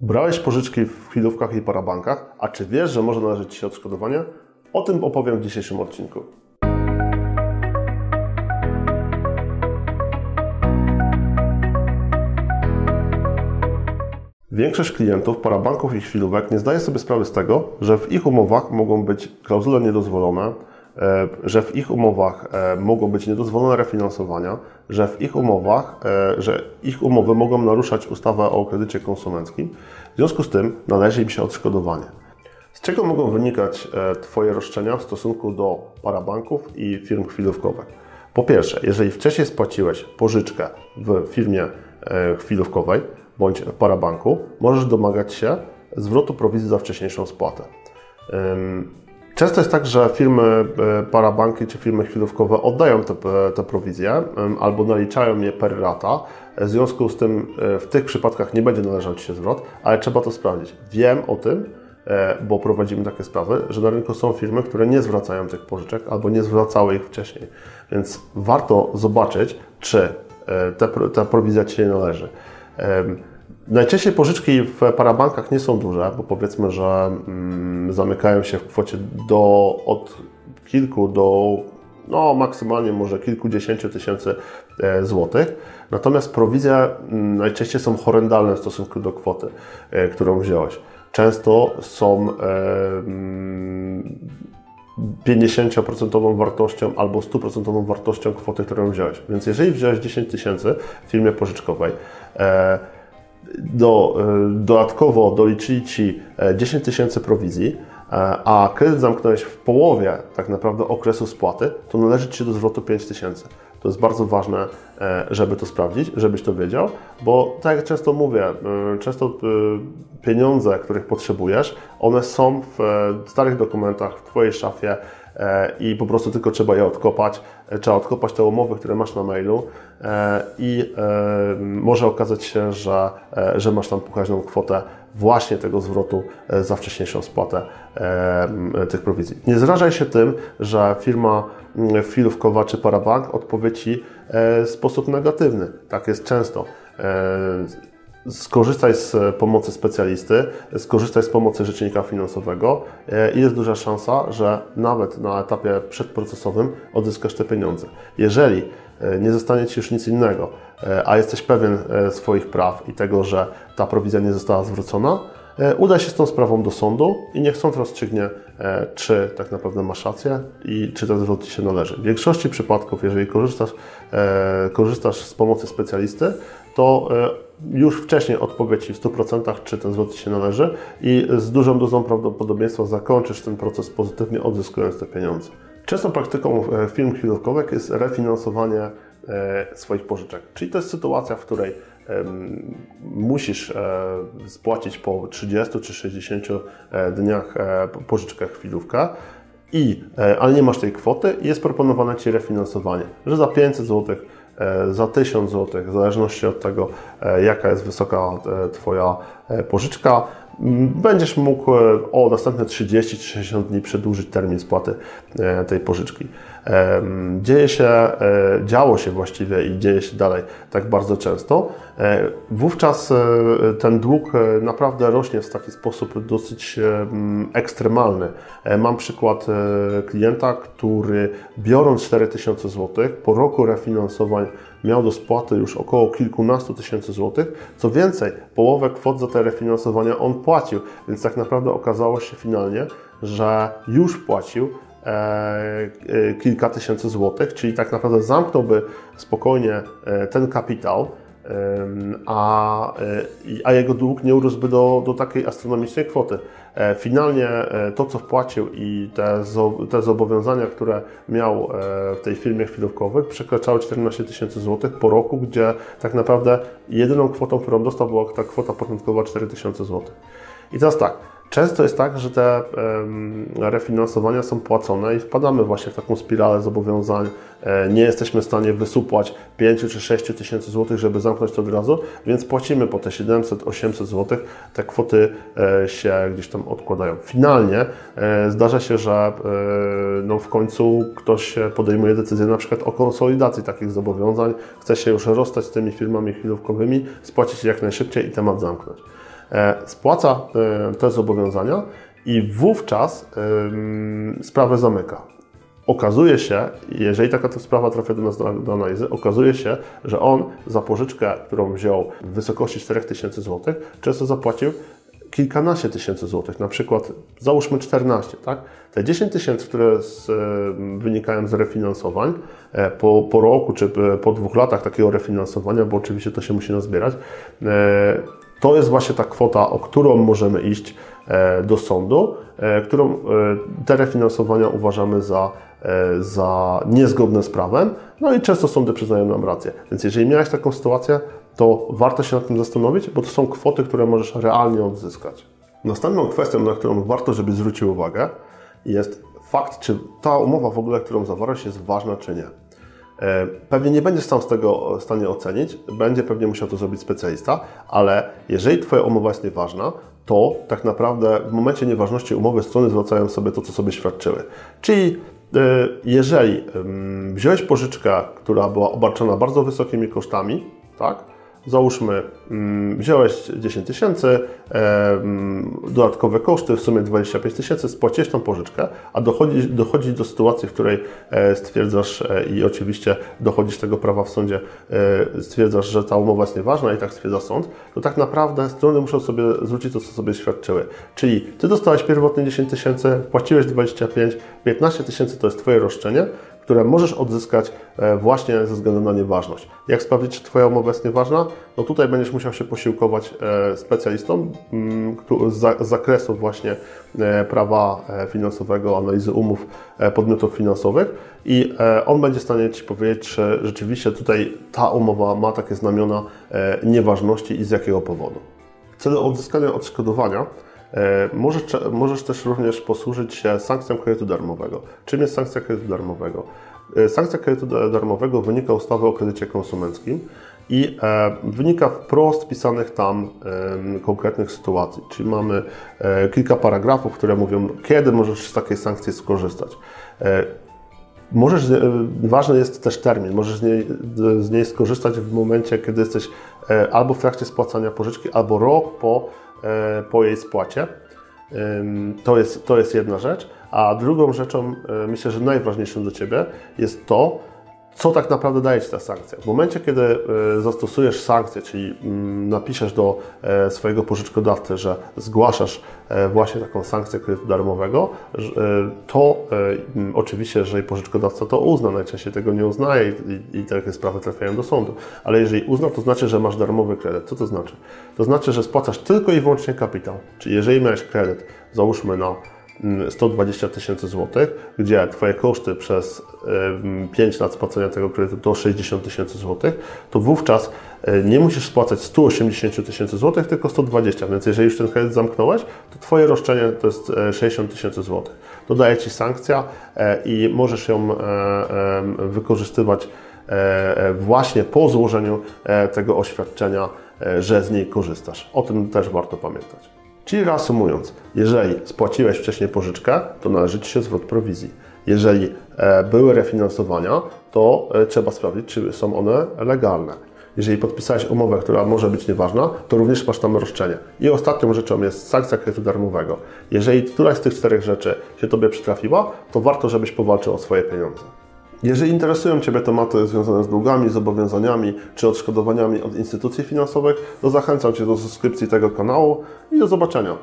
Brałeś pożyczki w chwilówkach i parabankach, a czy wiesz, że może należeć Ci się odszkodowanie? O tym opowiem w dzisiejszym odcinku. Większość klientów parabanków i chwilówek nie zdaje sobie sprawy z tego, że w ich umowach mogą być klauzule niedozwolone, że w ich umowach e, mogą być niedozwolone refinansowania, że w ich umowach, e, że ich umowy mogą naruszać ustawę o kredycie konsumenckim. W związku z tym należy im się odszkodowanie. Z czego mogą wynikać Twoje roszczenia w stosunku do parabanków i firm chwilówkowych? Po pierwsze, jeżeli wcześniej spłaciłeś pożyczkę w firmie chwilówkowej, bądź parabanku, możesz domagać się zwrotu prowizji za wcześniejszą spłatę. Często jest tak, że firmy e, parabanki czy firmy chwilówkowe oddają te, te prowizje albo naliczają je per rata. W związku z tym e, w tych przypadkach nie będzie należał Ci się zwrot, ale trzeba to sprawdzić. Wiem o tym, e, bo prowadzimy takie sprawy, że na rynku są firmy, które nie zwracają tych pożyczek albo nie zwracały ich wcześniej. Więc warto zobaczyć, czy ta prowizja Ci się należy. Najczęściej pożyczki w parabankach nie są duże, bo powiedzmy, że mm, zamykają się w kwocie do, od kilku do no, maksymalnie może kilkudziesięciu tysięcy e, złotych. Natomiast prowizje mm, najczęściej są horrendalne w stosunku do kwoty, e, którą wziąłeś. Często są 50% mm, wartością albo 100% wartością kwoty, którą wziąłeś. Więc jeżeli wziąłeś 10 tysięcy w firmie pożyczkowej, e, do, e, dodatkowo doliczyli Ci 10 e, tysięcy prowizji, e, a kredyt zamknąłeś w połowie tak naprawdę okresu spłaty, to należy Ci do zwrotu 5 tysięcy. To jest bardzo ważne, żeby to sprawdzić, żebyś to wiedział, bo tak jak często mówię, często pieniądze, których potrzebujesz, one są w starych dokumentach, w Twojej szafie, i po prostu tylko trzeba je odkopać. E, trzeba odkopać te umowy, które masz na mailu e, i może okazać się, że, że masz tam pokaźną kwotę właśnie tego zwrotu za wcześniejszą spłatę tych prowizji. Nie zrażaj się tym, że firma chwilówkowa czy parabank odpowie Ci w sposób negatywny. Tak jest często skorzystaj z pomocy specjalisty, skorzystaj z pomocy rzecznika finansowego e, i jest duża szansa, że nawet na etapie przedprocesowym odzyskasz te pieniądze. Jeżeli e, nie zostanie Ci już nic innego, e, a jesteś pewien swoich praw i tego, że ta prowizja nie została zwrócona, udaj się z tą sprawą do sądu i niech sąd rozstrzygnie, czy tak naprawdę masz rację i czy ten zwrot Ci się należy. W większości przypadków, jeżeli korzystasz, korzystasz z pomocy specjalisty, to już wcześniej odpowie Ci w 100%, czy ten Ci się należy i z dużą dozą prawdopodobieństwa zakończysz ten proces pozytywnie, odzyskując te pieniądze. Częstą praktyką e, firm chwilówkowych jest refinansowanie e, swoich pożyczek. Czyli to jest sytuacja, w której musisz e, spłacić po 30 czy 60 dniach pożyczkę chwilówkę, i, ale nie masz tej kwoty i jest proponowane Ci refinansowanie, że za 500 zł za 1000 zł, w zależności od tego, e, jaka jest wysoka e, Twoja pożyczka, będziesz mógł o następne 30 czy 60 dni przedłużyć termin spłaty tej pożyczki. Dzieje się, działo się właściwie i dzieje się dalej tak bardzo często. Wówczas ten dług naprawdę rośnie w taki sposób dosyć ekstremalny. Mam przykład klienta, który biorąc 4000 zł po roku refinansowań miał do spłaty już około kilkunastu tysięcy złotych. Co więcej, połowę kwot za te refinansowania on płacił, więc tak naprawdę okazało się finalnie, że już płacił e, e, kilka tysięcy złotych, czyli tak naprawdę zamknąłby spokojnie e, ten kapitał, a, a jego dług nie urósłby do, do takiej astronomicznej kwoty. E, finalnie e, to, co wpłacił i te, te zobowiązania, które miał e, w tej firmie chwilówkowej, przekraczały 14 tysięcy złotych po roku, gdzie tak naprawdę jedyną kwotą, którą dostał, była ta kwota początkowa 4 tysiące złotych. I teraz tak, Często jest tak, że te refinansowania są płacone i wpadamy właśnie w taką spiralę zobowiązań. E, nie jesteśmy w stanie wysupłać 5 czy 6 tysięcy złotych, żeby zamknąć to od razu, więc płacimy po te 700-800 złotych. Te kwoty e, się gdzieś tam odkładają. Finalnie e, zdarza się, że no w końcu ktoś podejmuje decyzję na przykład o konsolidacji takich zobowiązań, chce się już rozstać z tymi firmami chwilówkowymi, spłacić jak najszybciej i temat zamknąć. E, spłaca e, te zobowiązania i wówczas sprawę zamyka. Okazuje się, jeżeli taka sprawa trafia do nas do, do analizy, okazuje się, że on za pożyczkę, którą wziął w wysokości 4000 zł, często zapłacił kilkanaście tysięcy złotych, na przykład załóżmy 14, tak? Te 10 tysięcy, które z, e, wynikają z refinansowań po, po roku czy po dwóch latach takiego refinansowania, bo oczywiście to się musi nazbierać, to jest właśnie ta kwota, o którą możemy iść e, do sądu, e, którą e, te refinansowania uważamy za, za niezgodne z prawem, no i często sądy przyznają nam rację. Więc jeżeli miałeś taką sytuację, to warto się nad tym zastanowić, bo to są kwoty, które możesz realnie odzyskać. Następną kwestią, na którą warto, żeby zwrócił uwagę, jest fakt, czy ta umowa w ogóle, którą zawarłeś, jest ważna, czy nie. E, Pewnie nie będziesz sam z tego w stanie ocenić, będzie pewnie musiał to zrobić specjalista, ale jeżeli Twoja umowa jest nieważna, to tak naprawdę w momencie nieważności umowy strony zwracają sobie to, co sobie świadczyły. Czyli e, jeżeli wziąłeś pożyczkę, która była obarczona bardzo wysokimi kosztami, tak? Załóżmy, mm, wziąłeś 10 tysięcy, em, dodatkowe koszty, w sumie 25 tysięcy, spłaciłeś tą pożyczkę, a dochodzi, dochodzi do sytuacji, w której e, stwierdzasz e, i oczywiście dochodzisz tego prawa w sądzie, e, stwierdzasz, że ta umowa jest nieważna i tak stwierdza sąd, to tak naprawdę strony muszą sobie zwrócić to, co sobie świadczyły. Czyli Ty dostałeś pierwotnie 10 tysięcy, płaciłeś 25, 15 tysięcy to jest Twoje roszczenie, które możesz odzyskać e, właśnie ze względu na nieważność. Jak sprawdzić, czy Twoja umowa jest nieważna? No tutaj będziesz musiał się posiłkować e, specjalistą mm, z za- z zakresu właśnie e, prawa finansowego, analizy umów podmiotów finansowych i on będzie w stanie Ci powiedzieć, czy rzeczywiście tutaj ta umowa ma takie znamiona nieważności i z jakiego powodu. W celu odzyskania odszkodowania możesz, cze- możesz też również posłużyć się sankcją kredytu darmowego. Czym jest sankcja kredytu darmowego? E, Sankcja kredytu da- darmowego wynika ustawy o kredycie konsumenckim i e, wynika wprost pisanych tam konkretnych sytuacji. Czyli mamy e, kilka paragrafów, które mówią, kiedy możesz z takiej sankcji skorzystać. E, Możesz, e, ważny jest też termin, możesz z niej, z niej skorzystać w momencie, kiedy jesteś e, albo w trakcie spłacania pożyczki, albo rok po, e, po jej spłacie. To jest, to jest jedna rzecz. A drugą rzeczą, e, myślę, że najważniejszą do Ciebie jest to, co tak naprawdę daje Ci ta sankcja. W momencie, kiedy e, zastosujesz sankcję, czyli mm, napiszesz do e, swojego pożyczkodawcy, że zgłaszasz e, właśnie taką sankcję kredytu darmowego, to mm, oczywiście, jeżeli pożyczkodawca to uzna, najczęściej tego nie uznaje i, takie sprawy trafiają do sądu, ale jeżeli uzna, to znaczy, że masz darmowy kredyt. Co to znaczy? To znaczy, że spłacasz tylko i wyłącznie kapitał. Czyli jeżeli miałeś kredyt, załóżmy na 120 tysięcy złotych, gdzie Twoje koszty przez em, 5 lat spłacenia tego kredytu to 60 tysięcy złotych, to wówczas e, nie musisz spłacać 180 tysięcy złotych, tylko 120. Więc jeżeli już ten kredyt zamknąłeś, to Twoje roszczenie to jest e, 60 tysięcy złotych. Dodaje Ci sankcja e, i możesz ją e, wykorzystywać e, e, właśnie po złożeniu e, tego oświadczenia, e, że z niej korzystasz. O tym też warto pamiętać. Czyli reasumując, jeżeli spłaciłeś wcześniej pożyczkę, to należy Ci się zwrot prowizji. Jeżeli e, były refinansowania, to e, trzeba sprawdzić, czy są one legalne. Jeżeli podpisałeś umowę, która może być nieważna, to również masz tam roszczenie. I ostatnią rzeczą jest sankcja kredytu darmowego. Jeżeli któraś z tych czterech rzeczy się Tobie przytrafiła, to warto, żebyś powalczył o swoje pieniądze. Jeżeli interesują Ciebie tematy związane z długami, zobowiązaniami czy odszkodowaniami od instytucji finansowych, to zachęcam Cię do subskrypcji tego kanału i do zobaczenia.